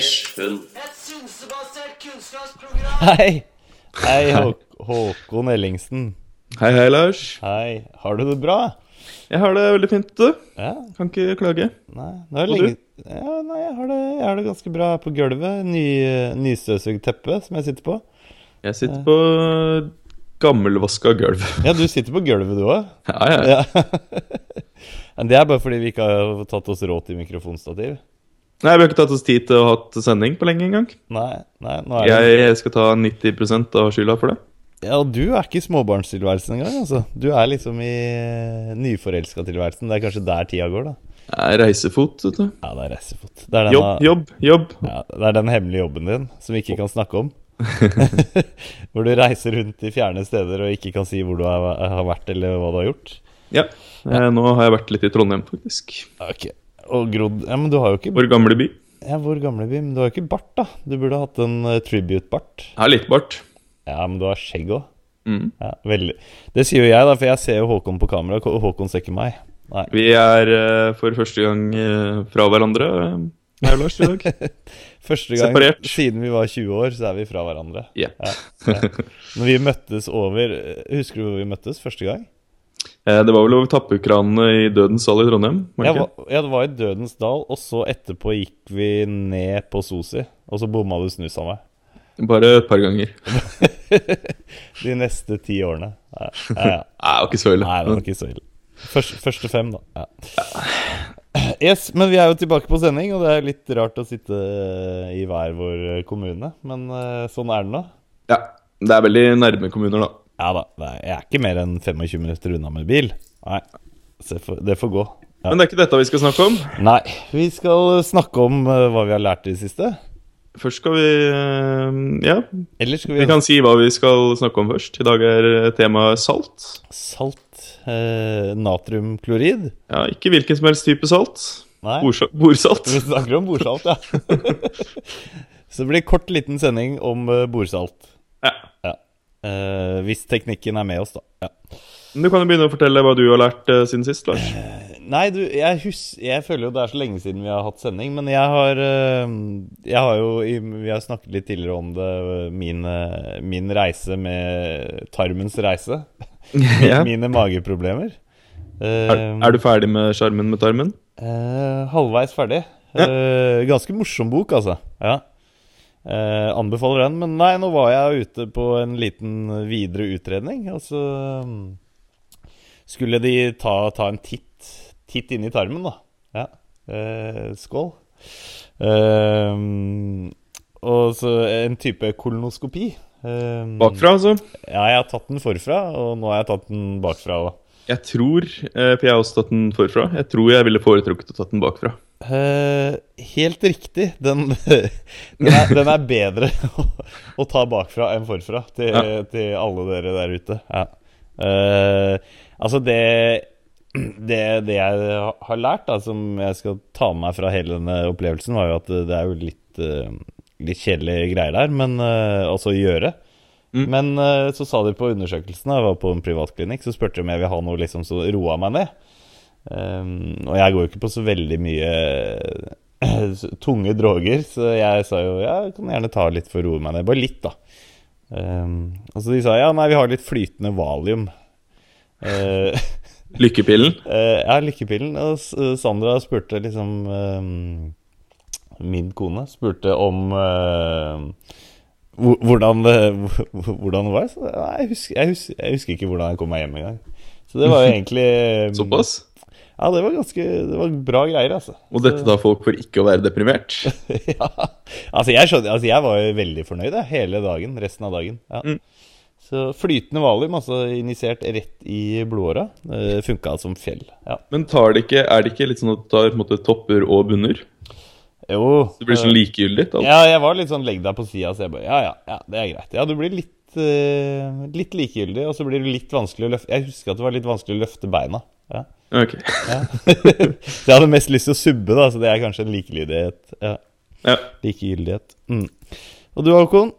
Geirs hund. Et synsebasert kunnskapsprogram. Hei! Hei, Hå Håkon Ellingsen. Hei, hei, Lars. Hei. Har du det bra? Jeg har det veldig fint, du. Ja? Kan ikke klage. Nei, nå er det lenge ja, Nei, jeg har, det, jeg har det ganske bra på gulvet. Ny, nystøvsugd teppe som jeg sitter på. Jeg sitter på gammelvaska gulv. Ja, du sitter på gulvet du òg. Ja, ja. Ja. Men det er bare fordi vi ikke har tatt oss råd til mikrofonstativ. Nei, Vi har ikke tatt oss tid til å ha sending på lenge engang. Nei, nei, nå er det Jeg skal ta 90% av skylda for det. Ja, og du er ikke i småbarnstilværelsen engang, altså. Du er liksom i uh, nyforelska-tilværelsen. Det er kanskje der tida går, da. Det er reisefot, vet du. Ja, det er reisefot. Det er denne, Jobb, jobb, jobb. Ja, det er den hemmelige jobben din som vi ikke kan snakke om. hvor du reiser rundt i fjerne steder og ikke kan si hvor du har, vært eller hva du har gjort. Ja. ja. Nå har jeg vært litt i Trondheim, faktisk. Ok, Og grodd Ja, men du har jo ikke Vår gamle by. Ja, Vår gamle by, men du har jo ikke bart, da. Du burde hatt en uh, tribute-bart. Jeg har litt bart. Ja, men du har skjegg òg. Mm. Ja, veldig. Det sier jo jeg, da, for jeg ser jo Håkon på kamera. og Håkon ser ikke meg. Nei. Vi er uh, for første gang uh, fra hverandre, jeg og Lars, i dag. Første gang Separert. siden vi var 20 år, så er vi fra hverandre. Jepp. Ja, ja. Når vi møttes over Husker du hvor vi møttes første gang? Eh, Det var vel over tappekranene i Dødens dal i Trondheim? Ja, ja, det var i Dødens dal, og så etterpå gikk vi ned på Sosi. Og så bomma du snus av meg. Bare et par ganger. De neste ti årene. Ja, ja, ja. Nei, det var ikke så ille. Nei, det var ikke så ille. Første, første fem, da. Ja. Yes, men vi er jo tilbake på sending, og det er litt rart å sitte i hver vår kommune. Men eh, sånn er det nå. Ja, Det er veldig nærme kommuner, da. Ja da. Jeg er ikke mer enn 25 minutter unna med bil. Nei, det får, det får gå. Ja. Men det er ikke dette vi skal snakke om. Nei, vi skal snakke om eh, hva vi har lært i det siste. Først skal vi eh, Ja, Eller skal vi vi kan si hva vi skal snakke om først. I dag er temaet salt. Salt, eh, natriumklorid? Ja, Ikke hvilken som helst type salt. Nei. Bordsalt. Vi snakker om bordsalt, ja. Så det blir kort, liten sending om eh, bordsalt. Ja. Ja. Eh, hvis teknikken er med oss, da. Ja. Du kan jo begynne å fortelle hva du har lært uh, siden sist, Lars. Nei, du, jeg, hus jeg føler jo det er så lenge siden vi har hatt sending, men jeg har Jeg har jo Vi har snakket litt tidligere om det, min, min reise med tarmens reise. Ja. Mine mageproblemer. Er, er du ferdig med sjarmen med tarmen? Halvveis ferdig. Eh, ganske morsom bok, altså. Ja. Eh, anbefaler den. Men nei, nå var jeg ute på en liten videre utredning, og så mm, skulle de ta, ta en titt, titt inn i tarmen, da. Ja. Eh, skål. Eh, og så en type kolonoskopi. Eh, Bakfra, altså? Ja, jeg har tatt den forfra, og nå har jeg tatt den bakfra òg. Jeg tror eh, For jeg har også tatt den forfra. Jeg tror jeg ville foretrukket å tatt den bakfra. Eh, helt riktig. Den, den, er, den er bedre å, å ta bakfra enn forfra, til, Ja. til alle dere der ute. Ja. Uh, altså, det, det Det jeg har lært, da, som jeg skal ta med meg fra hele denne opplevelsen, var jo at det er jo litt, uh, litt kjedelige greier der, men altså gjøre. Mm. Men så sa de på undersøkelsen, jeg var på en privatklinikk, så spurte de om jeg ville ha noe liksom som roa meg ned. Um, og jeg går jo ikke på så veldig mye eh, tunge droger, så jeg sa jo ja, jeg kan gjerne ta litt for å roe meg ned. Bare litt, da. Um, og så de sa ja, nei, vi har litt flytende valium. Uh, Lykkepillen. Uh, ja, lykkepillen. Og Sandra spurte liksom um, Min kone spurte om uh, hvordan, hvordan det var. Så, nei, jeg, husker, jeg, husker, jeg husker ikke hvordan jeg kom meg hjem engang. Så det var jo egentlig Såpass. Ja, det var ganske Det var bra greier, altså. Og dette tar folk for ikke å være deprimert. ja. Altså, jeg, skjønner, altså, jeg var jo veldig fornøyd jeg, hele dagen. Resten av dagen. Ja. Mm. Så flytende valium, altså injisert rett i blodåra, uh, funka som fjell. Ja. Men tar det ikke, er det ikke litt sånn at det tar på en måte, topper og bunner? Jo. Det blir sånn likegyldig? Altså. Ja, jeg var litt sånn legg deg på sida, så jeg bare ja, ja, ja, det er greit. Ja, du blir litt, eh, litt likegyldig, og så blir det litt vanskelig å løfte Jeg husker at det var litt vanskelig å løfte beina. Ja. Ok. Ja. jeg hadde mest lyst til å subbe, da, så det er kanskje en likelydighet. Ja. Ja. Likegyldighet. Mm. Og du, Håkon?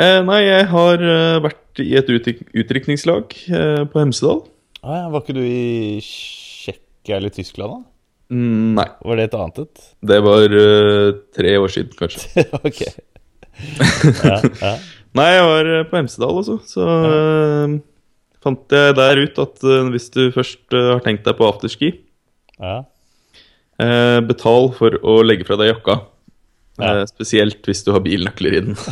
Eh, nei, jeg har eh, vært i et utdrikningslag eh, på Hemsedal. Ah, ja, var ikke du i Tsjekkia eller Tyskland, da? Mm, Nei. Var det et annet et? Det var uh, tre år siden, kanskje. ok. Ja. Nei, jeg var eh, på Hemsedal, altså. Så eh, fant jeg der ut at eh, hvis du først eh, har tenkt deg på afterski, ja. eh, betal for å legge fra deg jakka. Ja. Spesielt hvis du har bilnøkler i den.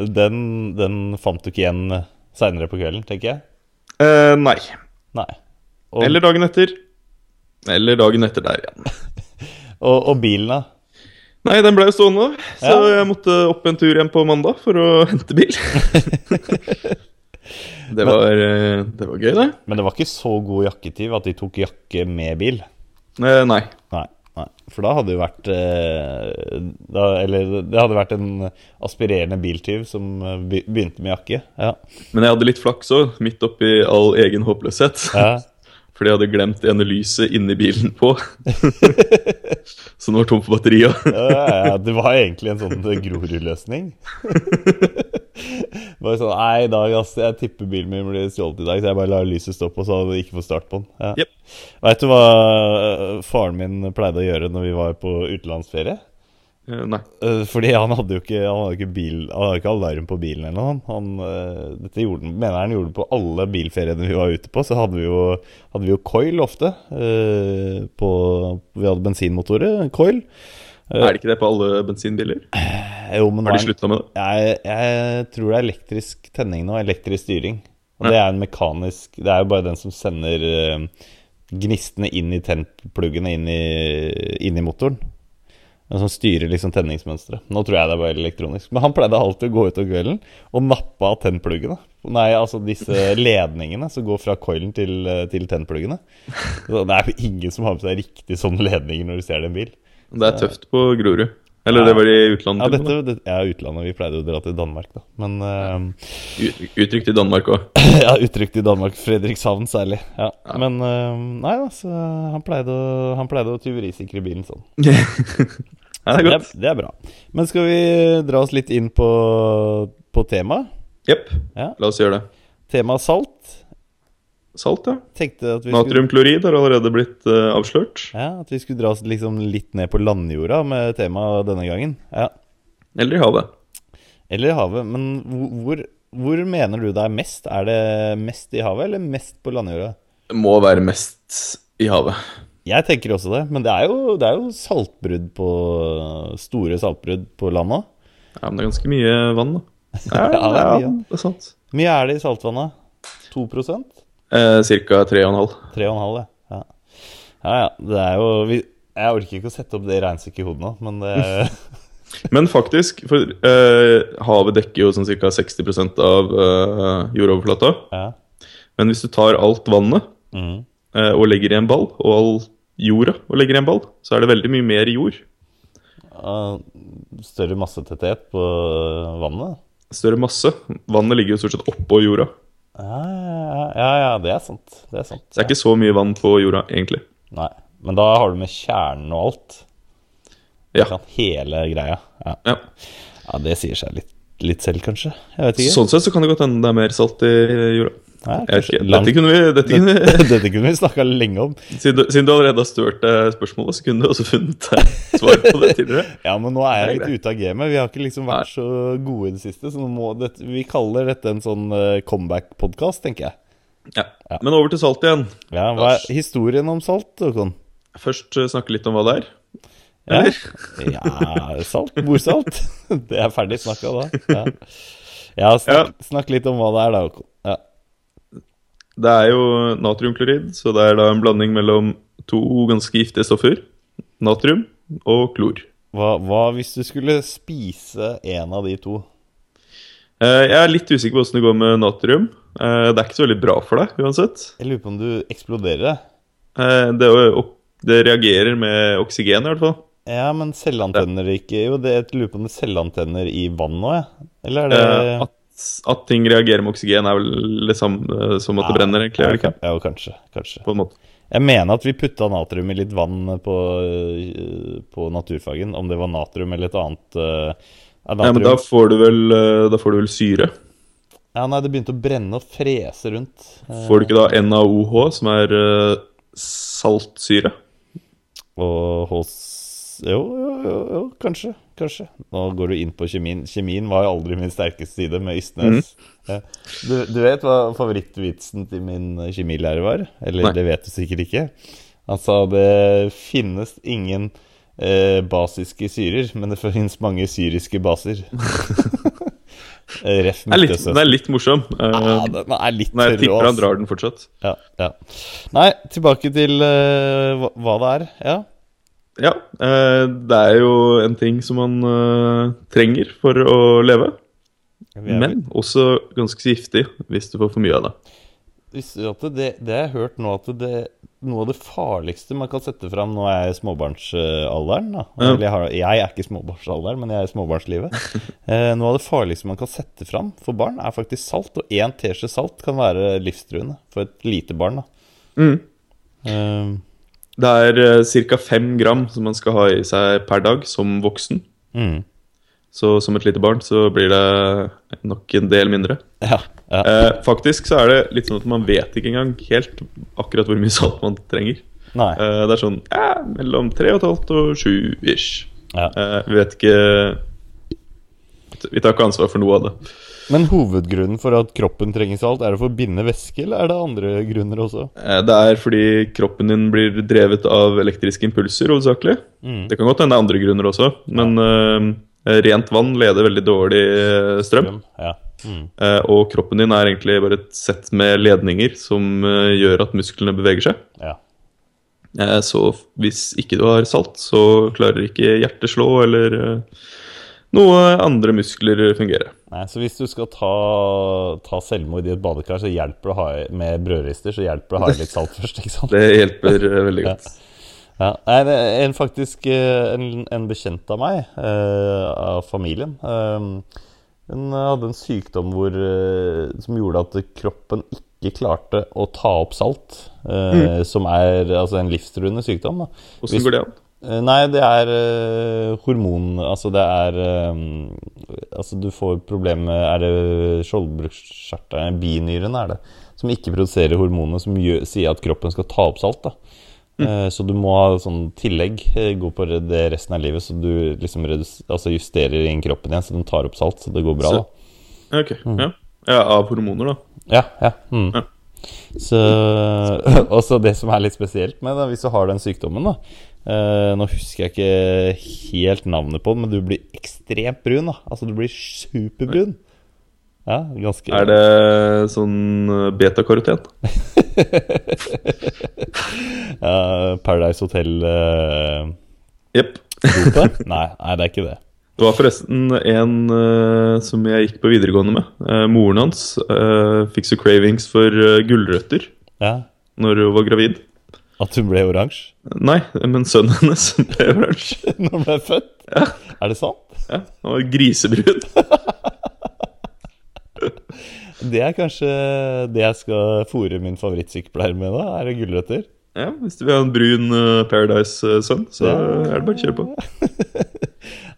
Den, den fant du ikke igjen seinere på kvelden, tenker jeg? Eh, nei. Nei. Og, Eller dagen etter. Eller dagen etter der igjen. og, og bilen, da? Nei, den ble jo stående, så Ja. jeg måtte opp en tur igjen på mandag for å hente bil. det, var, men, det var gøy, det. Men det var ikke så god jakketyv at de tok jakke med bil? Eh, nei. Nei. nei. For da hadde det vært eh, da, Eller det hadde vært en aspirerende biltyv som eh, begynte med jakke. Ja. Men jeg hadde litt flaks òg, midt oppi all egen håpløshet. ja. Fordi jeg hadde glemt ene lyset inni bilen på. så den var tom for batteri òg. ja, ja, det var egentlig en sånn Grorud-løsning. Bare sånn Nei, i dag, ass, jeg tipper bilen min blir stjålet i dag, så jeg bare lar lyset stå på, så jeg ikke får start på den. Ja. Yep. Veit du hva øh, faren min pleide å gjøre når vi var på utenlandsferie? Eh, nei. Eh, Fordi han hadde jo ikke, han hadde ikke, bil, han hadde ikke alarm på bilen eller noe. Han, eh, dette gjorde, mener han gjorde på alle bilferiene vi var ute på. Så hadde vi jo, hadde vi jo coil ofte. eh, på, vi hadde bensinmotorer, coil. Er det ikke det på alle bensinbiler? Jo, men Har de slutta med det? Jeg, jeg tror det er elektrisk tenning nå, elektrisk styring. Og det er en mekanisk Det er jo bare den som sender eh, gnistene inn i tentpluggene inn inn i motoren. Den som styrer liksom tenningsmønsteret. Nå tror jeg det er bare elektronisk. Men han pleide alltid å gå ut om kvelden og nappe av tennpluggene. Nei, altså disse ledningene som går fra coilen til, eh, til tennpluggene. Det er jo ingen som har med seg riktig sånne ledninger når du ser det i en bil. Det er tøft på Grorud. Eller det var i utlandet. Ja, dette, det, ja, utlandet. Vi pleide å dra til Danmark, da. Men uh. Ut- Uttrykt i Danmark òg. Ja, uttrykt i Danmark. Fredrikshavn særlig. Ja. Men uh, nei da, så han pleide å, han pleide å tyverisikre bilen sånn. Ja, det er godt. det er bra. Men skal vi dra oss litt inn på, på temaet? Jepp. Ja. La oss gjøre det. Tema salt. Salt, ja. Natriumklorid har allerede blitt uh, avslørt. ja, at vi skulle dra oss liksom litt ned på landjorda med temaet denne gangen. Ja. Eller i havet. Eller i havet. Men hvor, hvor, mener du det er mest? Er det mest i havet, eller mest på landjorda? Det må være mest i havet. Jeg tenker også det, men det er jo, det er jo saltbrudd på Store saltbrudd på land òg. Ja, men det er ganske mye vann, da. Ja, Ja, det er ja, mye. det er sant. mye er det i saltvannet? 2 3,5? Eh, Cirka 3,5. 3,5, ja. Ja ja, det er jo vi, Jeg orker ikke å sette opp det regnestykket i hodet nå, men det Men faktisk, for eh, havet dekker jo sånn ca. 60% av eh, jordoverflata. Ja. Men hvis du tar alt vannet mm. eh, og legger i en ball, og all jorda og legger i en ball, så er det veldig mye mer jord. Ja, Større massetetthet på vannet? Større masse. Vannet ligger jo stort sett oppå jorda. Ja, ja, det er sant. Det er sant. Så det er ikke så mye vann på jorda, egentlig. Nei, Men da har du med kjernen og alt. Ja. Hele greia. Ja. ja. ja, det sier seg litt, litt selv, kanskje. Sånn sett så kan det godt hende det er mer salt i jorda. Ja, kanskje Dette kunne vi, dette kunne vi Dette kunne vi snakka lenge om. siden, du, siden du allerede har størt spørsmålet, så kunne du også funnet eh, svar på det tidligere. Ja, men nå er jeg litt ute av gamet. Vi har ikke liksom vært så gode i det siste. Så må dette, vi kaller dette en sånn uh, comeback-podkast, tenker jeg. Ja. Men over til salt igjen. Ja, Hva er historien om salt, Håkon? Først eh, snakke litt om hva det er. Ja. Eller? ja, salt. Bordsalt. Det er ferdig snakka da. Ja, ja snakk, snakk litt om hva det er, da, Håkon. Det er jo natriumklorid, så det er da en blanding mellom to ganske giftige stoffer. Natrium og klor. Hva, hva hvis du skulle spise en av de to? Eh, Jeg er litt usikker på hvordan det går med natrium. Eh, Det er ikke så veldig bra for deg uansett. Jeg lurer på om du eksploderer det. Eh, Det, er det reagerer med oksygen, i hvert fall. Ja, men selvantenner ikke Jo, det, jeg lurer på om det selvantenner i vann nå, jeg. Eller er det At, ting reagerer med oksygen, er vel det samme som at det brenner, egentlig. er ikke? Ja, kanskje. kanskje. På en måte. Jeg mener at vi putta natrium i litt vann på, øh, på naturfagen. Om det var natrium eller et annet uh, ja, Ja, men da får du vel, eh, da får du vel syre. Ja, nei, det begynte å brenne og frese rundt. Eh, Får du ikke da NaOH, som er uh, saltsyre. Og hos jo, jo, jo, jo, kanskje. Kanskje. Nå går du inn på kjemien. Kjemien var jo aldri min sterkeste side med Ystnes. Mm. Du, du vet hva favorittvitsen til min kjemilærer var? Eller Nei. det vet du sikkert ikke. Han sa det finnes ingen eh, basiske syrer, men det finnes mange syriske baser. Eh, Ref Den er litt, den er litt morsom. Eh, Ja, den er litt Nei, jeg tipper han drar den fortsatt. Ja, ja. Nei, tilbake til uh, hva, hva det er. Ja. Ja, eh, det er jo en ting som man eh, trenger for å leve. Men også ganske giftig hvis du får for mye av det. Det, det har jeg hørt nå at det, noe av det farligste man kan sette fram Nå er småbarnsalderen. Da. Jeg, har, jeg er ikke småbarnsalderen, men jeg er i småbarnslivet. eh, noe av det farligste man kan sette fram for barn, er faktisk salt. Og én teskje salt kan være livstruende for et lite barn. Da. Mm. Eh, Det er uh, ca. fem gram som man skal ha i seg per dag som voksen. mm. Så som et lite barn så blir det nok en del mindre. Ja. ja. Eh, faktisk så er det litt sånn at man vet ikke engang helt akkurat hvor mye salt man trenger. Eh, det er sånn ja, mellom 3,5 og 7 ish. Ja. Eh, vi vet ikke Vi tar ikke ansvar for noe av det. Men hovedgrunnen for at kroppen trenger salt, er det for å binde væske, eller er det andre grunner også? Eh, det er fordi kroppen din blir drevet av elektriske impulser, hovedsakelig. Mm. Det kan godt hende det er andre grunner også, men uh, rent vann leder veldig dårlig strøm. strøm. Ja. Mm. Uh, og kroppen din er egentlig bare et sett med ledninger som uh, gjør at musklene beveger seg. ja. Uh, så hvis ikke du har salt, så klarer ikke hjertet slå, eller eh, noe andre muskler fungere. Nei, så hvis du skal ta, ta selvmord i et badekar, så hjelper det å ha med brødrister, så hjelper det å ha litt salt først, ikke sant? Det hjelper eh, veldig godt. Ja, nei, det er en, faktisk eh, en, en bekjent av meg, eh, av familien eh, Hun hadde en sykdom hvor, eh, som gjorde at kroppen ikke klarte å ta opp salt. Mm. Som er altså en livstruende sykdom. Åssen går det an? Eh, Nei, det er uh, hormon Altså det er um, Altså du får problemer med Er det skjoldbruskkjertelen Binyrene er det Som ikke produserer hormonene Som gjør, sier at kroppen skal ta opp salt da Eh, Så du må ha sånn tillegg Gå på det resten av livet Så du liksom altså justerer inn kroppen igjen Så den tar opp salt Så det går bra Så- da Ok, ja. ja. Av hormoner, da. Ja, ja, mm. Ja. Så Også det som er litt spesielt med det, hvis du har den sykdommen, da. Eh, nå husker jeg ikke helt navnet på den, men du blir ekstremt brun. da Altså du blir superbrun. Ja, ganske Er det sånn eh, betakaroten? uh, Paradise Hotel Jepp. Uh, nei, nei, det er ikke det. Det var forresten en uh, som jeg gikk på videregående med. Eh, moren hans uh, fikk så cravings for eh, gulrøtter Ja, når hun var gravid. At hun ble oransje Nei, men sønnen hennes ble oransje. når hun ble født? Er det sant? Ja, han var grisebrun. Det er kanskje det jeg skal fòre min favorittsykepleier med, da? Er det gulrøtter? Ja, Hvis du vil ha en brun eh, Paradise-sønn, så er det bare å kjøre på.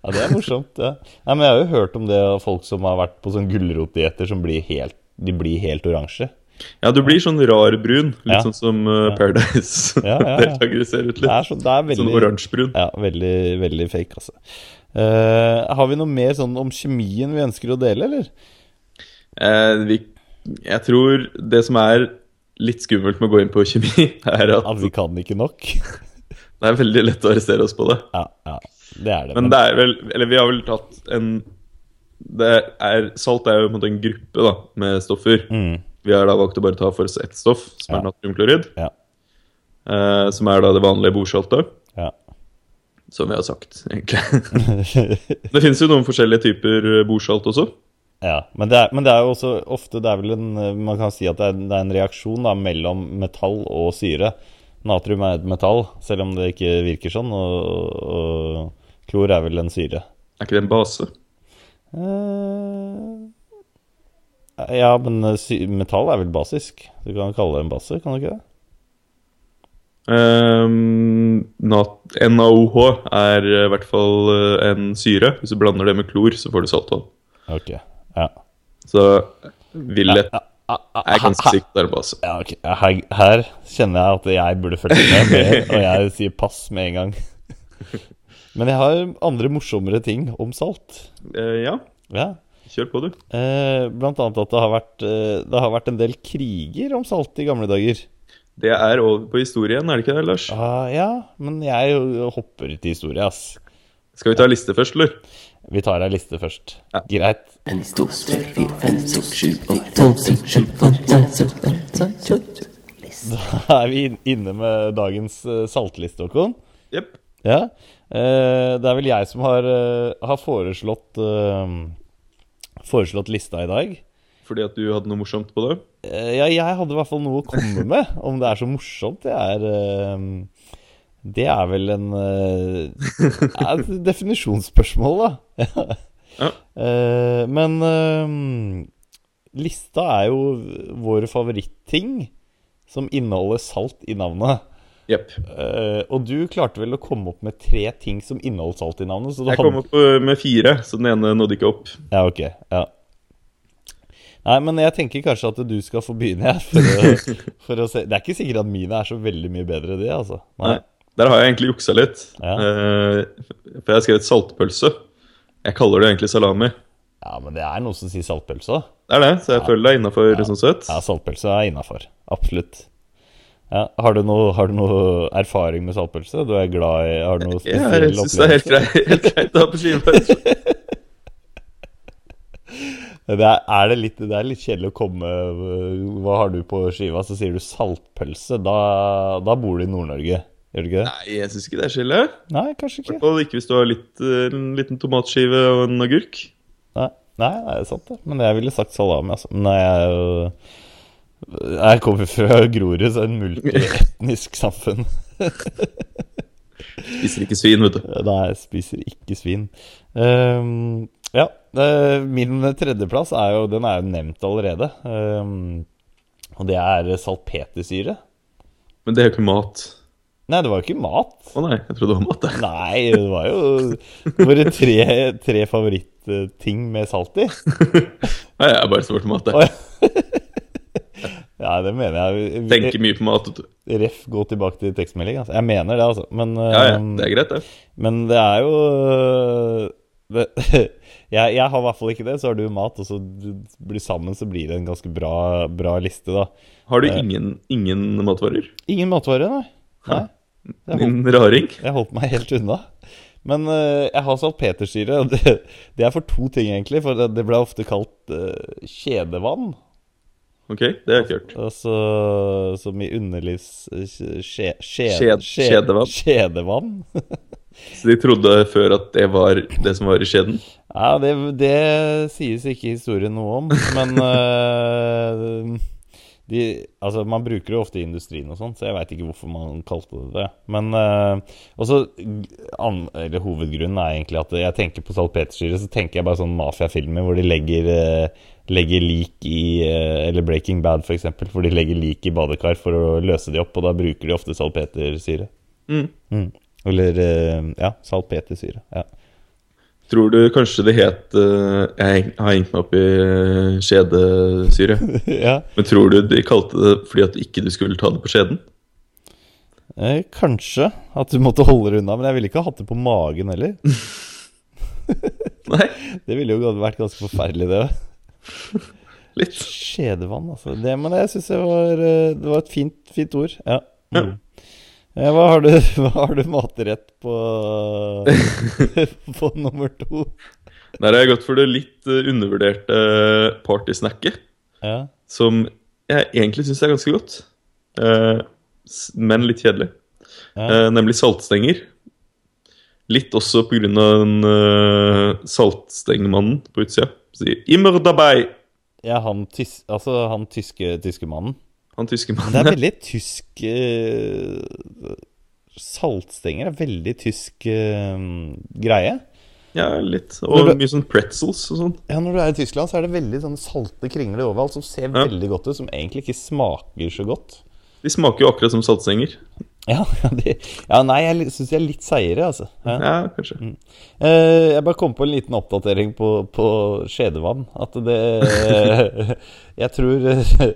Ja, det er morsomt. Ja. Nei, men jeg har jo hørt om det av folk som har vært på sånn gulrotdietter som blir helt, de blir helt oransje. Ja, du blir sånn rar brun, litt Ja. sånn som uh, Ja, ja, ja. Paradise-deltakere ser ut Det er, så, sånn, det er veldig Sånn oransjebrun. Ja, veldig, veldig fake, altså. Uh, har vi noe mer sånn om kjemien vi ønsker å dele, eller? Uh, vi, jeg tror det som er litt skummelt med å gå inn på kjemi, er at ja, vi kan ikke nok? det er veldig lett å arrestere oss på det. Ja, ja det er det. Men det er vel Eller vi har vel tatt en det er, Salt er jo på en måte en gruppe da med stoffer. mm, Vi har da valgt å bare ta for oss ett stoff, som er natriumklorid. Ja. Eh, som er da det vanlige bordsaltet, ja. som vi har sagt, egentlig. det finnes jo noen forskjellige typer eh, bordsalt også. ja. Men, det er, men det er jo også ofte Det er vel en Man kan si at det er, det er en reaksjon da mellom metall og syre. Natrium er et metall, selv om det ikke virker sånn, og, og klor er vel en syre. Er ikke det en base? Eh, ja, men eh, metall er vel basisk. Du kan kalle det en base, kan du ikke det? Um, nat- NaOH er eh, i hvert fall eh, en syre. Hvis du blander det med klor, så får du saltvann. Ok, ja. Så vil Ja, ja. Jeg er ganske sikker der på, altså. Ja, Okay. her, her kjenner jeg at jeg burde følge med mer, og jeg sier pass med en gang. Men jeg har andre morsommere ting om salt. Uh, ja, Ja. Kjør på, du. Eh, blant annet at det har, vært, eh, det har vært en del kriger om salt i gamle dager. Det er over på historien, er det ikke det, Lars? Ah, ja, men jeg hopper ut i historie, ass. Skal vi ta liste først, eller? Vi tar ei liste først. Ja. Greit. Da er vi inn- inne med dagens eh, saltliste, Håkon. Jepp. Ja. Eh, det er vel jeg som har, eh, har foreslått eh, Foreslått lista i dag. Fordi at du hadde noe morsomt på det? Eh, ja, jeg hadde i hvert fall noe å komme med. Om det er så morsomt, det er eh, Det er vel en er et definisjonsspørsmål, da. Ja. Eh, men eh, lista er jo våre favoritting som inneholder salt i navnet. Jepp. Uh, og du klarte vel å komme opp med tre ting som inneholdt salt i navnet? Så du Jeg hadde- kom opp eh, med fire, så den ene nådde ikke opp. Ja, ok. Ja. Nei, men jeg tenker kanskje at du skal få begynne, jeg. For å, for å se. Det er ikke sikkert at mine er så veldig mye bedre, de, altså. Nei. Der har jeg egentlig juksa litt. Ja. Uh, for jeg har skrevet saltpølse. Jeg kaller det egentlig salami. Ja, men det er noen som sier saltpølse. Det er det, så jeg føler det er innafor sånn sett. Ja, saltpølse er innafor. Absolutt. Ja, har, du noe, har du noe erfaring med saltpølse? Du er glad i Har du noe Jeg spesiell syns det er helt greit, helt greit å ha på skive. Det er, er det, litt, det er litt kjedelig å komme Hva har du på skiva? Så sier du saltpølse. Da, da bor du i Nord-Norge, gjør du ikke det? Nei, jeg syns ikke det er skille. Nei, kanskje ikke. Hvertfall ikke hvis du har litt, eh, en liten tomatskive og en agurk. Nei, nei, nei, det er sant det. Men jeg ville sagt salami, altså. Men jeg er jo Jeg kommer fra Grorud, så en multietnisk samfunn. Spiser ikke svin, vet du. Nei, jeg spiser ikke svin. Um, ja, eh, min tredjeplass er jo Den er jo nevnt allerede. Um, og det er salpetersyre. Men det er jo ikke mat. Nei, det var jo ikke mat. Å nei, jeg trodde det var mat. jeg. Nei, det var jo våre tre, tre favorittting med salt i. Nei, jeg er bare svart mat. Jeg. Ja. Det mener jeg. Tenker mye på mat. Ref, gå tilbake til tekstmelding. Altså. Jeg mener det, altså. Men, Ja, ja, ehm, det er greit, det. men det er jo øh, det, jeg, jeg har i hvert fall ikke det. Så har du mat, og så blir sammen, så blir det en ganske bra, bra liste, da. Har du Eh. ingen, ingen matvarer? Ingen matvarer, nei. nei. Din raring? jeg holdt meg helt unna. Men uh, jeg har salpetersyre. Det, det er for to ting, egentlig. For det, det ble ofte kalt uh, kjedevann. Ok, det har jeg ikke hørt. Altså som i underlivs... Skje, skje, Skjed- skje- skjedevann. Skjedevann. Så de trodde før at det var det som var i skjeden? Ja, det, det sies ikke i historien noe om, men uh, de, Altså, man bruker det ofte i industrien og sånn, så jeg veit ikke hvorfor man kalte det det. Men uh, også an, Eller hovedgrunnen er egentlig at jeg tenker på salpetersyre, så tenker jeg bare sånn mafiafilmer hvor de legger, øh, legger lik i øh, Eller Breaking Bad, for eksempel, for de legger lik i badekar for å løse de opp, og da bruker de ofte salpetersyre. Mm. Mm. Eller øh, ja, salpetersyre. Ja. Tror du kanskje det het eh, Jeg har hengt meg opp i eh, skjedesyre. ja. Men tror du de kalte det fordi at ikke du skulle ta det på skjeden? Eh, kanskje at du måtte holde det unna, men jeg ville ikke hatt det på magen heller. Nei, Det ville jo vært ganske forferdelig, det. litt. Skjedevann, altså. Det, men jeg syns det, var, eh, det var et fint, fint ord. Ja. Ja. Mm. Hva har du, hva har du matrett på På nummer to? Der har jeg gått for det litt eh, undervurderte partysnacket, Ja. som jeg egentlig syns er ganske godt. Eh, men litt kjedelig. Ja. Nemlig saltstenger. Litt også pga. den saltstengmannen på utsida. Sier 'immer dabei'. ja, han, tys, altså, han tyske, tyske mannen. Han tyske Det er veldig tysk uh, Saltstenger er veldig tysk uh, greie. Ja, litt. Og du- mye sånn pretzels og sånn. Ja, Når du er i Tyskland, så er det veldig sånn salte kringler overalt som ser Ja. veldig godt ut, som egentlig ikke smaker så godt. De smaker jo akkurat som saltstenger. Ja, de, ja nei, jeg syns de er litt seigere, altså. Ja. Ja, kanskje. Eh, jeg bare kom på en liten oppdatering på, på skjedevann. At det Jeg tror eh,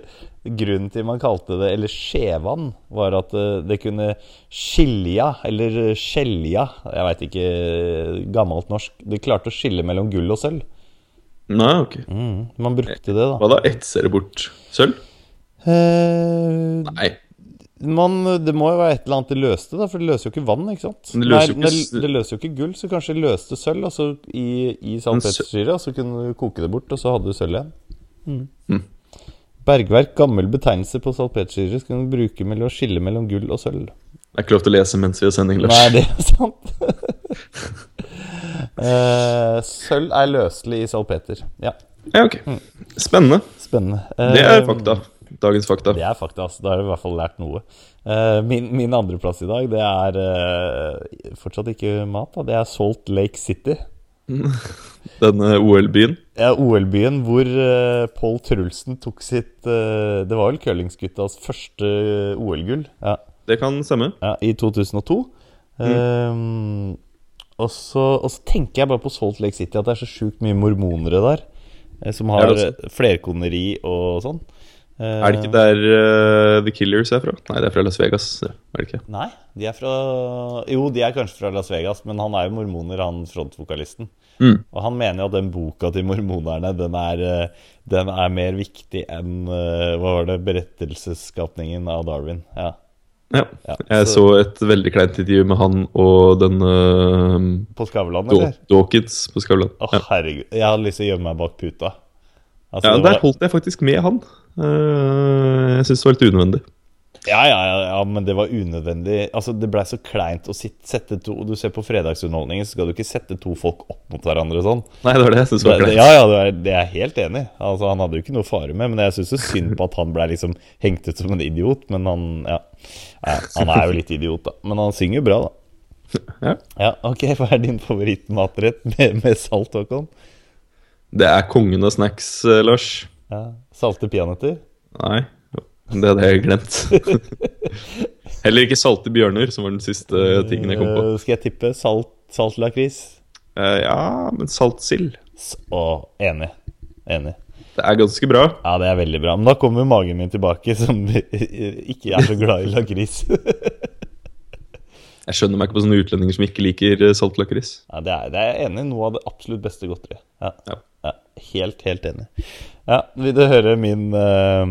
grunnen til man kalte det Eller skjevann, var at eh, det kunne skilja, eller skjelja Jeg veit ikke gammelt norsk. Det klarte å skille mellom gull og sølv. Nei, ok. Mm, man brukte det, da. Hva da? Etser det bort sølv? Eh, Nei. Man, det må jo være et eller annet det løste, da, for det løser jo ikke vann. ikke sant? Det løser Nei, ikke det, det løser jo ikke gull, så kanskje det løste sølv altså, i, i salpetersyre. Og så kunne du koke det bort, og så hadde du sølv igjen. Mm. Bergverk, gammel betegnelse på salpetersyre, skal du bruke mellom å skille mellom gull og sølv. Det er ikke lov til å lese mens vi har sending, Lars. Nei, det er sant. Eh, sølv er løselig i salpeter. Ja, Ja, ok. Spennende. spennende. Det er Eh, fakta. Dagens fakta. Det er fakta, altså. Da har jeg i hvert fall lært noe. Eh, min, min andreplass i dag, det er eh, fortsatt ikke mat. da Det er Salt Lake City. Denne OL-byen. Ja, OL-byen hvor uh, Pål Trulsen tok sitt eh, Det var vel curlingsguttas første OL-gull. Ja, Det kan stemme. ja, I 2002. Eh, og, så, og så tenker jeg bare på Salt Lake City at det er så sjukt mye mormonere der. eh, som har eh, flerkoneri og sånn. Eh, Er det ikke der uh, The Killers er fra? Nei, det er fra Las Vegas. Er det ikke? Nei, de er fra Jo, de er kanskje fra Las Vegas, men han er jo mormoner, han frontvokalisten. Mm. Og han mener jo at den boka til mormonerne, den er, eh, den er mer viktig enn Hva var det? Berettelsesskapningen av Darwin. Ja. Ja. Ja, Jeg så et veldig kleint intervju med han og den uh, På Skavlan, eller? Dawkins på Skavlan. Å, Ja. herregud. Jeg hadde lyst til å gjemme meg bak puta. Altså, ja, det der var- holdt jeg faktisk med han. Eh, jeg syns det var litt unødvendig. Ja, ja, ja, ja, men det var unødvendig. Altså, Det blei så kleint å sitte, sette to Du ser på fredagsunderholdningen, så skal du ikke sette to folk opp mot hverandre sånn. Nei, det var det jeg syntes var Det, det, kleint. ja, ja, det er, det er jeg helt enig. Altså, han hadde jo ikke noe fare med, men jeg syns er synd på at han ble liksom hengt ut som en idiot. Men han ja. ja, han er jo litt idiot, da. Men han synger jo bra, da. Ja. Ja, ok, Hva er din favorittmatrett med, med salt, Håkon? Det er kongen av snacks, eh, Lars. Ja, Salte peanøtter? Nei, det hadde jeg glemt. Heller ikke salte bjørner, som var den siste tingen jeg kom på. Eh, skal jeg tippe salt, salt lakris? Uh, ja, men salt sild. Å, enig. Enig. Det er ganske bra. Ja, det er veldig bra. Men da kommer magen min tilbake, som ikke er så glad i lakris. Jeg skjønner meg ikke på sånne utlendinger som ikke liker eh, salt lakris. Ja, det er, det er jeg enig i. Noe av det absolutt beste godteriet. Ja. Ja. ja. Helt, helt enig. Ja, Vil du høre min, uh,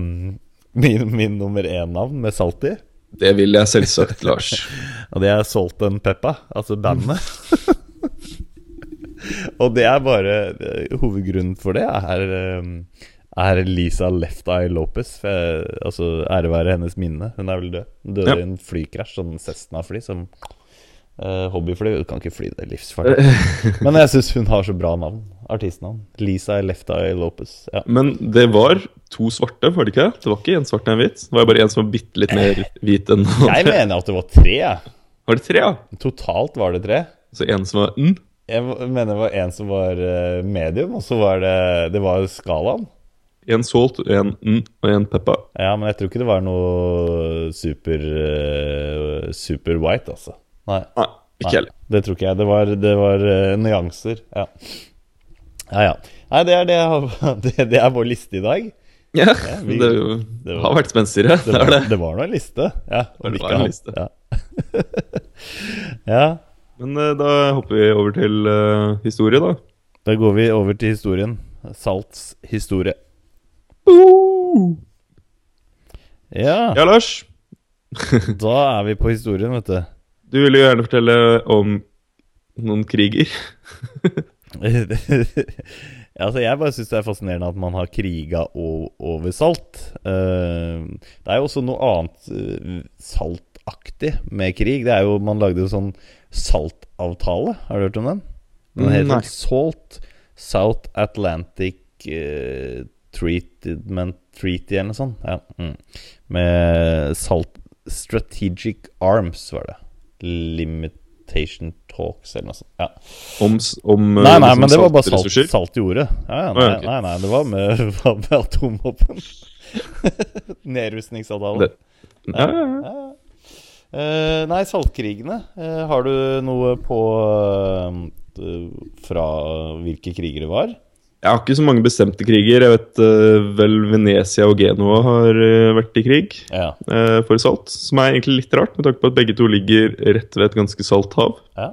min, min nummer én-navn med salt i? Det vil jeg selvsagt, Lars. Og det er Salt and Peppa, altså bandet. Og det er bare Hovedgrunnen for det er, eh, er Lisa Left Eye Lopez. For altså, ære være hennes minne. Hun er vel død. Hun døde Ja. i en flykrasj, sånn Cessna-fly. Som Uh, hobbyfly. Du kan ikke fly, det livsfarlig. Men jeg syns hun har så bra navn. Artistnavn. Lisa Left Eye Lopez. Ja. Men det var to svarte, var det ikke? Det var ikke en svart og en hvit. Det var bare en som var bitte litt mer hvit enn Jeg mener at det var tre. Var det tre, ja? Totalt var det tre. Så en som var n. Jeg mener det var en som var eh, medium, og så var det Det var skalaen. En salt, en n og en peppa. Ja, men jeg tror ikke det var noe super uh, Super white, altså. Nei. Nei, ikke heller. det tror ikke jeg. Det var, det var uh, nyanser. Ja. ja, ja. Nei, det er, det, har- det, det er vår liste i dag. Ja, vi- det, jo- det var- har vært spenstigere. Det var, det. det var nå en liste. Ja, Det var en liste. Ja. ja. Men uh, da hopper vi over til historie, da. Da går vi over til historien. Salts historie. Ja, Ja, Lars. da er vi på historien, vet du. Du ville jo gjerne fortelle om noen kriger. altså, jeg bare syns det er fascinerende at man har kriga over salt. Eh, det er jo også noe annet eh, saltaktig med krig. Det er jo, Man lagde jo sånn saltavtale. Har du hørt om den? Den heter. Salt South Atlantic eh, Treatment Treaty eller noe sånt. Ja. Mm. Med salt Strategic Arms, var det. Limitation Talks eller noe sånt. Ja. Om, om eh, Nei, nei, liksom men det var bare salt, salt i jordet. Ja, ja, nei, ja, okay. nei, nei, det var med, var med atomvåpen. Nedrustningsavtale. Det- Ja, ja, ja. Eh, nei, saltkrigene. Uh, har du noe på uh, Fra hvilke kriger det var? Jeg har ikke så mange bestemte kriger. Jeg vet uh, vel Venezia og Genoa har uh, vært i krig Ja. uh, for salt. Som er egentlig litt rart, med tanke på at begge to ligger rett ved et ganske salt hav. ja.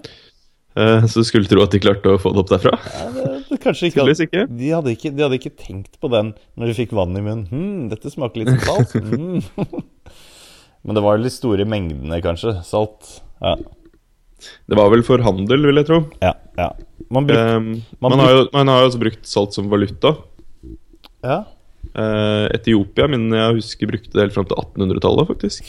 Så skulle tro at de klarte å få det opp derfra. ja det, det, kanskje ikke, ikke. De hadde ikke De hadde ikke tenkt på den når de fikk vann i munnen. Hm, dette smaker litt som salt. Mm. Men det var de store mengdene, kanskje. Salt. Ja. Det var vel for handel, vil jeg tro. Ja. ja. Man bruk, um, Man man, har jo, man har jo også brukt salt som valuta. ja. Uh, Etiopia min jeg husker brukte det helt fram til 1800-tallet, faktisk.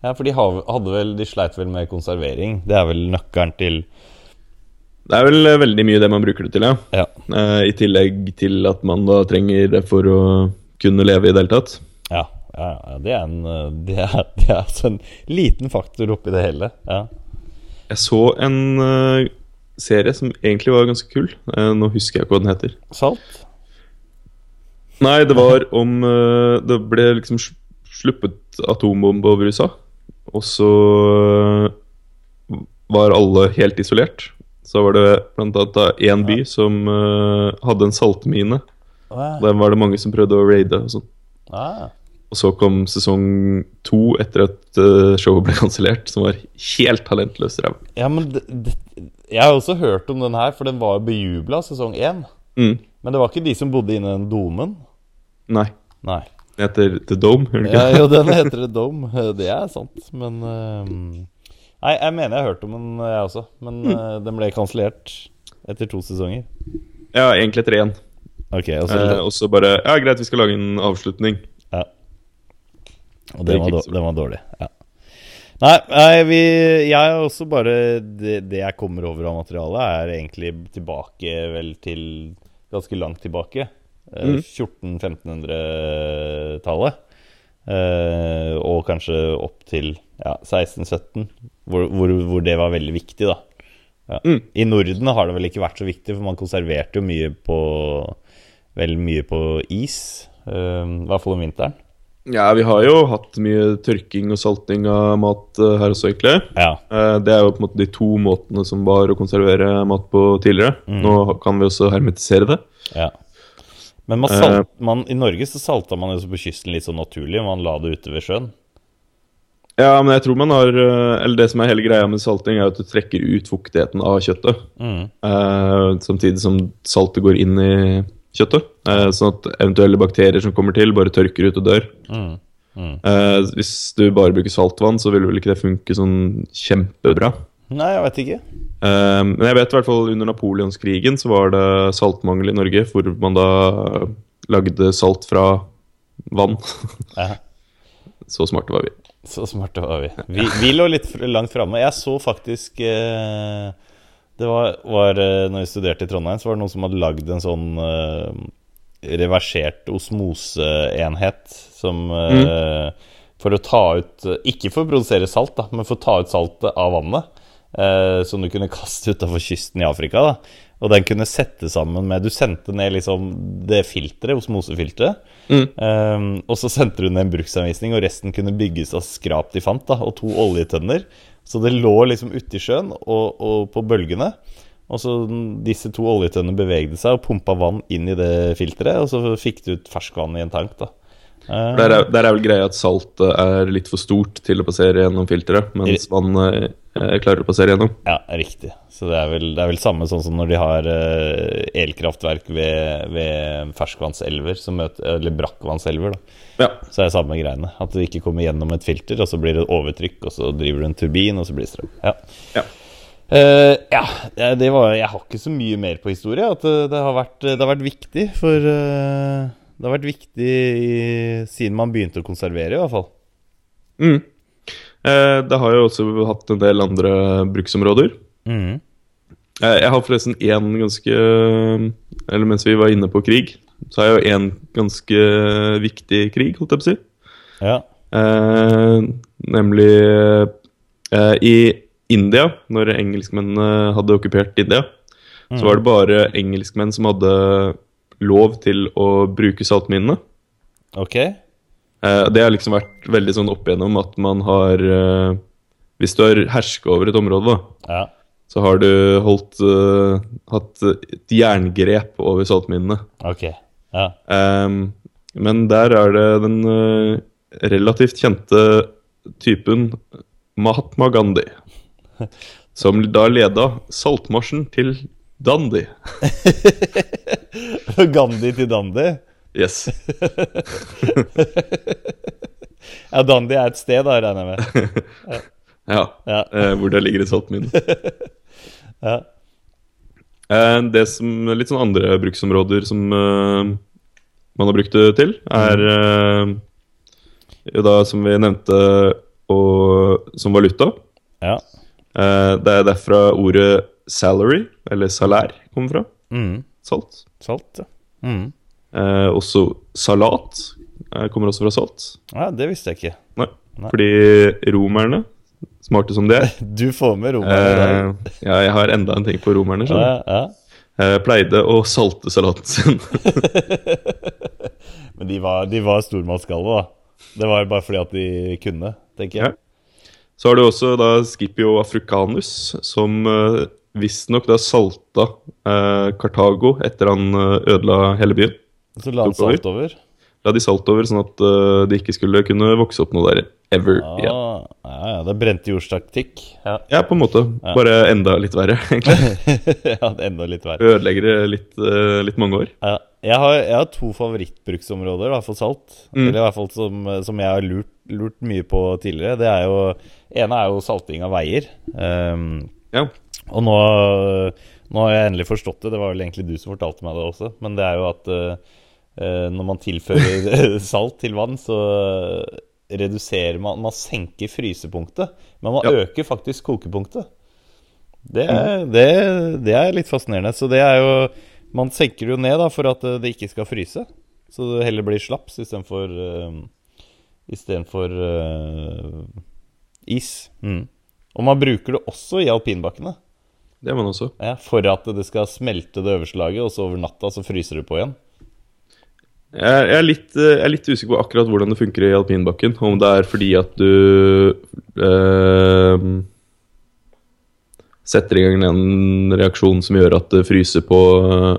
ja, for de hadde vel De sleit vel med konservering. Det er vel nøkkelen til Det er vel eh, veldig mye det man bruker det til, ja. Ja. Uh, I tillegg til at man da trenger det for å kunne leve i det hele tatt. Ja, ja, ja det er en Det er, det er altså en liten faktor oppi det hele. Ja. Jeg så en eh, serie som egentlig var ganske kul. Eh, nå husker jeg ikke hva den heter. Salt? Nei, det var om eh, Det ble liksom sluppet atombombe over USA. Og så eh, var alle helt isolert. Så var det annet én by som hadde en saltmine. Den var det mange som prøvde å raide. og sånn. Ah. Og så kom sesong to etter at showet ble kansellert, som var helt talentløst ræva. Ja, men det, det, Jeg har også hørt om den her, for den var bejubla sesong én. Mm. Men det var ikke de som bodde inne i den domen? Nei. Nei. Den heter The Dome, gjør den Ja, jo, den heter The Dome. Det er sant, men ehm, Nei, jeg mener jeg har hørt om den, jeg også. Men eh, den ble kansellert etter to sesonger. Ja, egentlig etter én. Okay, og så Eh, og så bare Ja, greit, vi skal lage en avslutning. Ja. Og ikke den var dårlig. Ja. Nei, nei vi, jeg er også bare det, det jeg kommer over av materialet, er egentlig tilbake vel til Ganske langt tilbake. Eh, Mhm. 1400-1500-tallet. Eh, og kanskje opp til ja, 1617, hvor, hvor, hvor det var veldig viktig, da. Ja. Mm. I Norden har det vel ikke vært så viktig, for man konserverte jo mye på Veldig mye på is. eh, I hvert fall om vinteren. Ja, vi har jo hatt mye tørking og salting av mat eh, her også, egentlig. Ja. Eh, det er jo på en måte de to måtene som var å konservere mat på tidligere. Mm. Nå kan vi også hermetisere det. Ja. Men man salt, uh, man, i Norge så salta man jo på kysten litt sånn naturlig. Man la det ute ved sjøen. Ja, men jeg tror man har Eller det som er hele greia med salting, er at du trekker ut fuktigheten av kjøttet. Mm. samtidig som saltet går inn i kjøttet. eh, sånn at eventuelle bakterier som kommer til, bare tørker ut og dør. Mm. Mm. Eh, hvis du bare bruker saltvann, så vil vel ikke det funke sånn kjempebra. Nei, jeg vet ikke. Eh, men jeg vet i hvert fall under napoleonskrigen så var det saltmangel i Norge, hvor man da lagde salt fra vann. Så smarte var vi. Så smarte var vi. Vi, vi lå litt langt framme. Jeg så faktisk eh, Det var, var eh, Når vi studerte i Trondheim, så var det noen som hadde lagd en sånn uh, reversert osmoseenhet som eh, For å ta ut Ikke for å produsere salt, da, men for å ta ut saltet av vannet. Uh, som du kunne kaste utafor kysten i Afrika. da Og den kunne sette sammen med Du sendte ned liksom det filteret, osmosefilteret. Mm. Um, og så sendte du ned en bruksanvisning, og resten kunne bygges av skrap de fant. da Og to oljetønner. Så det lå liksom uti sjøen og, og på bølgene. Og så disse to oljetønnene bevegde seg og pumpa vann inn i det filteret. Og så fikk du ut ferskvann i en tank. da Der er, der er vel greia at saltet er litt for stort til å passere gjennom filteret, mens vannet eh, klarer å passere gjennom. Ja, riktig. Så det er vel, det er vel samme sånn som når de har eh, elkraftverk ved, ved ferskvannselver, som møter, eller brakkvannselver. da Ja. Så er det samme greiene. At det ikke kommer gjennom et filter, og så blir det overtrykk, og så driver du en turbin, og så blir det strøm. Ja. Ja. Uh, ja, det- var Jeg har ikke så mye mer på historie. At det, det, har, vært, det har vært viktig for uh, Det har vært viktig i, siden man begynte å konservere, i hvert fall. Mm. Eh, det har jo også hatt en del andre bruksområder. Eh, jeg har forresten én ganske Eller mens vi var inne på krig, så er jo én ganske viktig krig, holdt jeg på å si. Ja. Eh, nemlig eh, i India, når engelskmennene hadde okkupert India, så var det bare engelskmenn som hadde lov til å bruke saltminene. Ok. Eh, det har liksom vært veldig sånn opp igjennom at man har eh, Hvis du har herska over et område, da, Ja. så har du holdt eh, hatt et jerngrep over saltminene. Ok. Ja. Um, men der er det den uh, relativt kjente typen Mahatma Gandhi. Som da leda saltmarsjen til Dandi. Gandhi til Dandi? Yes. Ja, Dandi er et sted, da, regner jeg med. Ja. Ja. eh, hvor det ligger et saltmine. Ja. Eh, det som Litt sånn andre bruksområder som eh, man har brukt det til, er eh, jo da, som vi nevnte, og, som valuta. ja. Eh, det er derfra ordet salary, eller salær, kommer fra. Mm. Salt. Salt, ja. Mm. Eh, også salat kommer også fra salt. ja. Det visste jeg ikke. Nei. Nei. Fordi romerne, smarte som de er Du får med romerne eh, Ja, jeg har enda en ting på romerne. Ja, skjønner ja. Jeg pleide å salte salaten sin. Men de var, de var stormannsgalle, da. Det var bare fordi at de kunne, tenker jeg. Ja. Så har du også da Scipio africanus, som uh, visstnok da salta eh, Kartago etter han eh, ødela hele byen. Så la han salt over. Salt hadde de salt over, sånn at eh, det ikke skulle kunne vokse opp noe der ever Ja, igjen. ja, ja, det er brente jordstaktikk. Ja. Ja, på en måte. Bare enda litt verre, egentlig. ja, det er enda litt verre. Ødelegger det litt, eh, litt mange år. Ja, jeg, har, jeg har to favorittbruksområder i hvert fall salt. Mm. Eller i hvert fall som, som jeg har lurt, lurt mye på tidligere. Det er jo ene er jo salting av veier. Um, Ja. og nå, nå har jeg endelig forstått det. Det var vel egentlig du som fortalte meg det også. Men det er jo at eh, når man tilfører salt til vann, så reduserer man Man senker frysepunktet, men man Ja. øker faktisk kokepunktet. Det, er- det, det er litt fascinerende. Så det er jo Man senker det jo ned da for at eh, det ikke skal fryse. Så det heller blir slaps istedenfor uh, Istedenfor uh, is. Mm. Og man bruker det også i alpinbakkene. Det man også. Ja, for at det skal smelte det øverste laget, og så over natta så fryser det på igjen. Jeg jeg er, litt, eh, jeg er litt usikker på akkurat hvordan det funker i alpinbakken. Om det er fordi at du eh, setter i gang en reaksjon som gjør at det fryser på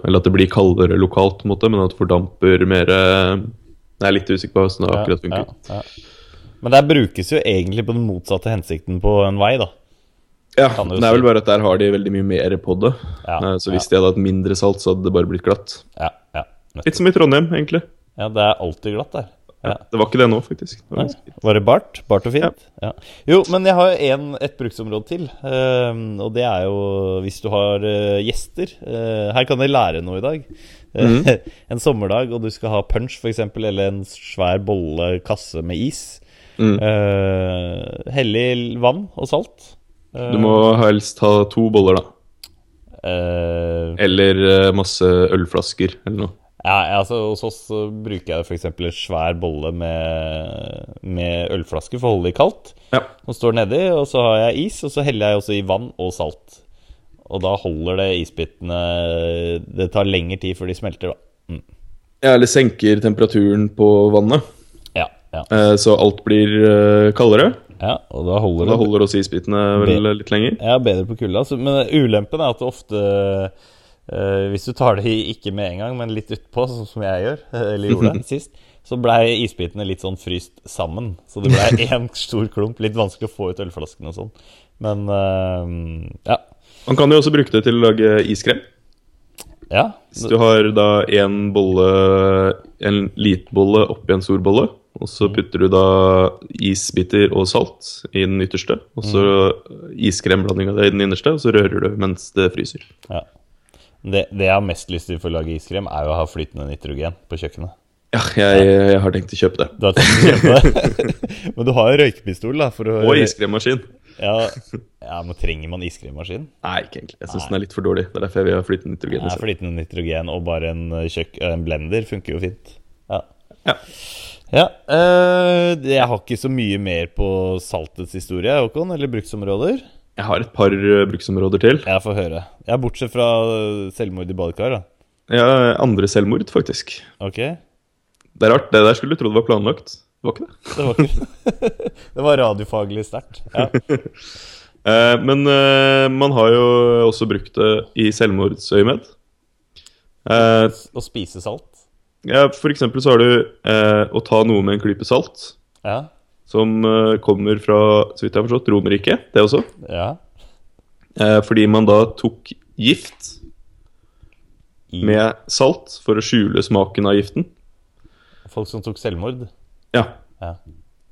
Eller at det blir kaldere lokalt, på en måte, men at det fordamper mer eh, Jeg er litt usikker på hvordan det akkurat funker. Ja, ja. Men der brukes jo egentlig på den motsatte hensikten på en vei, da. Ja, men Det er vel bare at der har de veldig mye mer på det. Ja, Eh, Så hvis de hadde hatt mindre salt, så hadde det bare blitt glatt. Ja, ja. Litt som i Trondheim, egentlig. ja det er alltid glatt der. Ja. Det var ikke det nå, faktisk. Det var var det bart? Bart og fint? Ja. Jo, men jeg har en, et bruksområde til. Uh, og det er jo hvis du har uh, gjester. Uh, her kan dere lære noe i dag. Eh, en sommerdag, og du skal ha punch, f.eks., eller en svær bolle, kasse med is. Mm. Hellig vann og salt. Du må helst ha to boller, da. Eller masse ølflasker eller noe. Ja, altså Hos oss bruker jeg f.eks. en svær bolle med, med ølflaske for å holde det kaldt. Ja. Som står nedi, og så har jeg is, og så heller jeg også i vann og salt. Og da holder det isbitene Det tar lengre tid før de smelter, da. Mm. ja, eller senker temperaturen på vannet, Ja, ja, eh, så alt blir eh, kaldere. ja, og da holder Da det holder også isbitene vel litt lenger. Ja, bedre på kulda. Men ulempen er at det ofte eh, Hvis du tar det ikke med en gang, men litt utpå, sånn som jeg gjør, eller gjorde det sist, så blei isbitene litt sånn fryst sammen. Så det blei én stor klump. Litt vanskelig å få ut ølflaskene og sånn. Men uh, ja. Man kan jo også bruke det til å lage iskrem. ja. Hvis du har da en bolle, en litbolle oppi en stor bolle, og så putter du da isbiter og salt i den ytterste, og så iskremblanding av det i den innerste, og så rører du mens det fryser. ja. Det, det jeg har mest lyst til for å lage iskrem, er jo å ha flytende nitrogen på kjøkkenet. Ja, jeg, jeg har tenkt å kjøpe det. Du har tenkt å kjøpe det? Men du har jo røykepistol, da. For å, Og iskremmaskin. Ja, ja, men trenger man iskremmaskin? Nei, ikke egentlig. Jeg syns den er litt for dårlig. Det er derfor jeg vil ha flytende nitrogen. Ja, flytende nitrogen og bare en, eh, kjøk en blender funker jo fint. Ja. Ja. Ja, øh, Jeg har ikke så mye mer på saltets historie, Håkon, eller bruksområder. Jeg har et par eh, bruksområder til. Jeg får høre. Ja, Bortsett fra eh, selvmord i badekar, da. Ja, andre selvmord, faktisk. Ok? Det er rart. Det der skulle du trodd var planlagt. Det var ikke det. Det var, ikke, det var radiofaglig sterkt. Ja. Eh, men man har jo også brukt det i selvmordsøyemed. Eh, Å spise salt. ja, for eksempel så har du eh, å ta noe med en klype salt, Ja. Som eh, kommer fra, så vidt jeg har forstått, Romerriket, det også. ja. Eh, fordi man da tok gift I med salt for å skjule smaken av giften. folk som tok selvmord. Ja, Ja.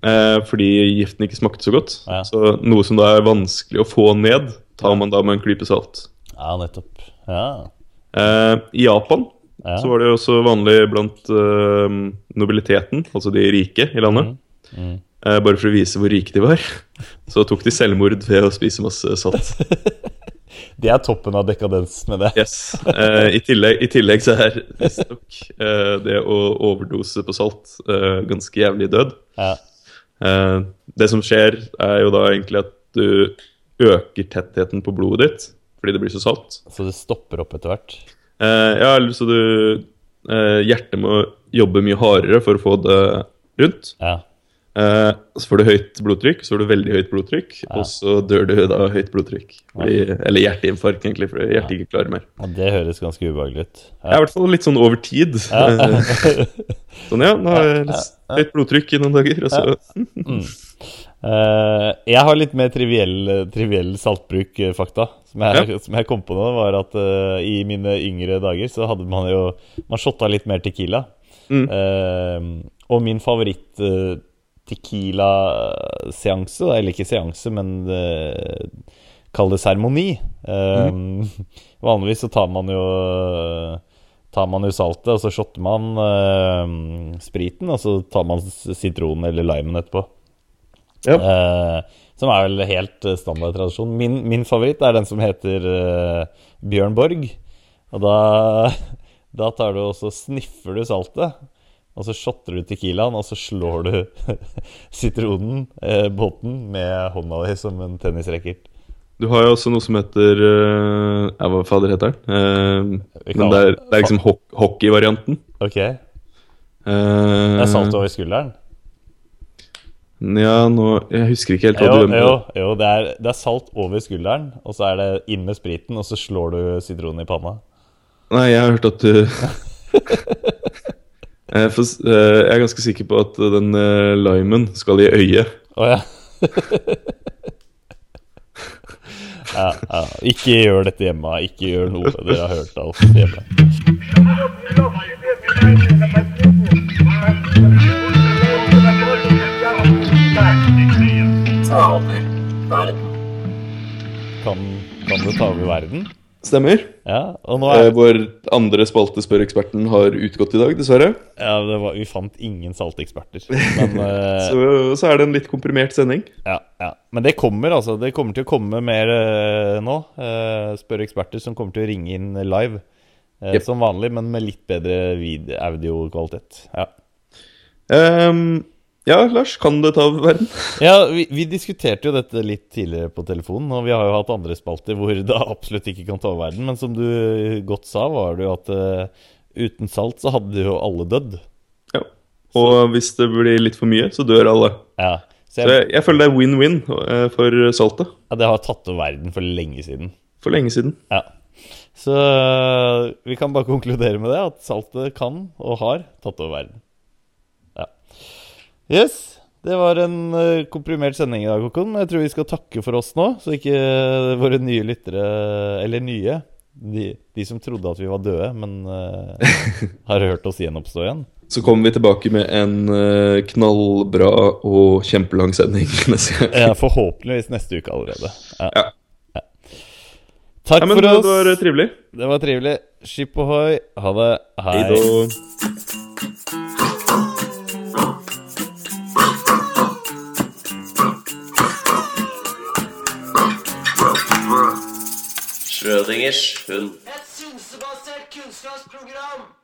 eh, fordi giften ikke smakte så godt. Ja. Så noe som da er vanskelig å få ned, tar man da med en klype salt. ja, nettopp. Ja. I Japan ja. så var det også vanlig blant nobiliteten, altså de rike i landet. Mm. Eh, bare for å vise hvor rike de var. Så tok de selvmord ved å spise masse salt. Det er toppen av dekadens med det. Yes. Eh, i, tillegg, I tillegg så er visstnok eh, det å overdose på salt eh, ganske jævlig død. Ja. Eh, det som skjer, er jo da egentlig at du øker tettheten på blodet ditt fordi det blir så salt. Så det stopper opp etter hvert. Eh, ja, eller så du Hjertet må jobbe mye hardere for å få det rundt. Ja. Eh, så får du høyt blodtrykk, så får du veldig høyt blodtrykk, og så dør du da av høyt blodtrykk. Fordi, eller hjerteinfarkt, egentlig, fordi hjertet ikke klarer mer. Og det høres ganske ubehagelig ut. Ja, I hvert fall litt sånn over tid. sånn, ja, nå har jeg høyt blodtrykk i noen dager, og så Eh, jeg har litt mer triviell, triviell saltbruk-fakta. Som, jeg- som jeg kom på nå, var at uh, i mine yngre dager så hadde man jo Man shotta litt mer Tequila. Mm. Eh, og min favoritt eh, Tequila-seanse, eller ikke seanse, men eh, kall det seremoni eh, Vanligvis så tar man jo Tar man jo saltet, og så shotter man uh, spriten, og så tar man sitronen eller limen etterpå. Ja. Uh, som er vel helt eh, standard tradisjon. Min, min favoritt er den som heter uh, Bjørn Borg. Og da, da tar du og så sniffer du saltet. Og så shotter du Tequilaen, og så slår du sitronen, eh, båten, med hånda di som en tennisracket. Du har jo også noe som heter eh, Ja, hva fader heter den? Eh, men det er, det er liksom ho hockeyvarianten. Ok. Det Uh, er salt over skulderen. Ja, nå Jeg husker ikke helt hva Jo, du jo, jo det, er, det er salt over skulderen, og så er det inn med spriten, og så slår du sitronen i panna. Nei, jeg har hørt at du Eh, for, s- eh, Jeg er ganske sikker på at den eh, limen skal i øyet. Å ja. ja, ja. Ikke gjør dette hjemme. Ikke gjør noe dere har hørt alt hjemme. Kan, kan du ta over verden? Stemmer. Ja, nå Eh, er vår andre spalte spør eksperten har utgått i dag, dessverre. ja, det var, Vi fant ingen salteksperter. Men, eh, Så, så er det en litt komprimert sending. ja, ja. Men det kommer, altså. Det kommer til å komme mer eh, nå. Eh, spør eksperter som kommer til å ringe inn live. Jep. Som vanlig, men med litt bedre audiokvalitet. Ja. Ehm, ja, Lars, kan det ta over verden? Ja, vi, vi diskuterte jo dette litt tidligere på telefonen, og vi har jo hatt andre spalter hvor det absolutt ikke kan ta over verden. Men som du godt sa, var det jo at uh, uten salt så hadde jo alle dødd. Ja. Og hvis det blir litt for mye, så dør alle. Ja, så Så jeg, jeg, jeg føler det er win-win eh, for saltet. ja, det har tatt over verden for lenge siden. For lenge siden. Ja. Så eh, vi kan bare konkludere med det, at saltet kan og har tatt over verden. Yes. Det var en eh, komprimert sending i dag, Håkon. Men jeg tror vi skal takke for oss nå, så ikke eh, våre nye lyttere Eller nye. De, de som trodde at vi var døde, men uh, har hørt oss gjenoppstå igjen. Så kommer vi tilbake med en knallbra og kjempelang sending neste gang. Ja, forhåpentligvis neste uke allerede. Ja. Ja. Ja. Takk Ja, men for det oss. var trivelig. Det var trivelig. Skip ohoi. Ha det. Hei Hei. Schrødingers hund. Et synsebasert kunnskapsprogram.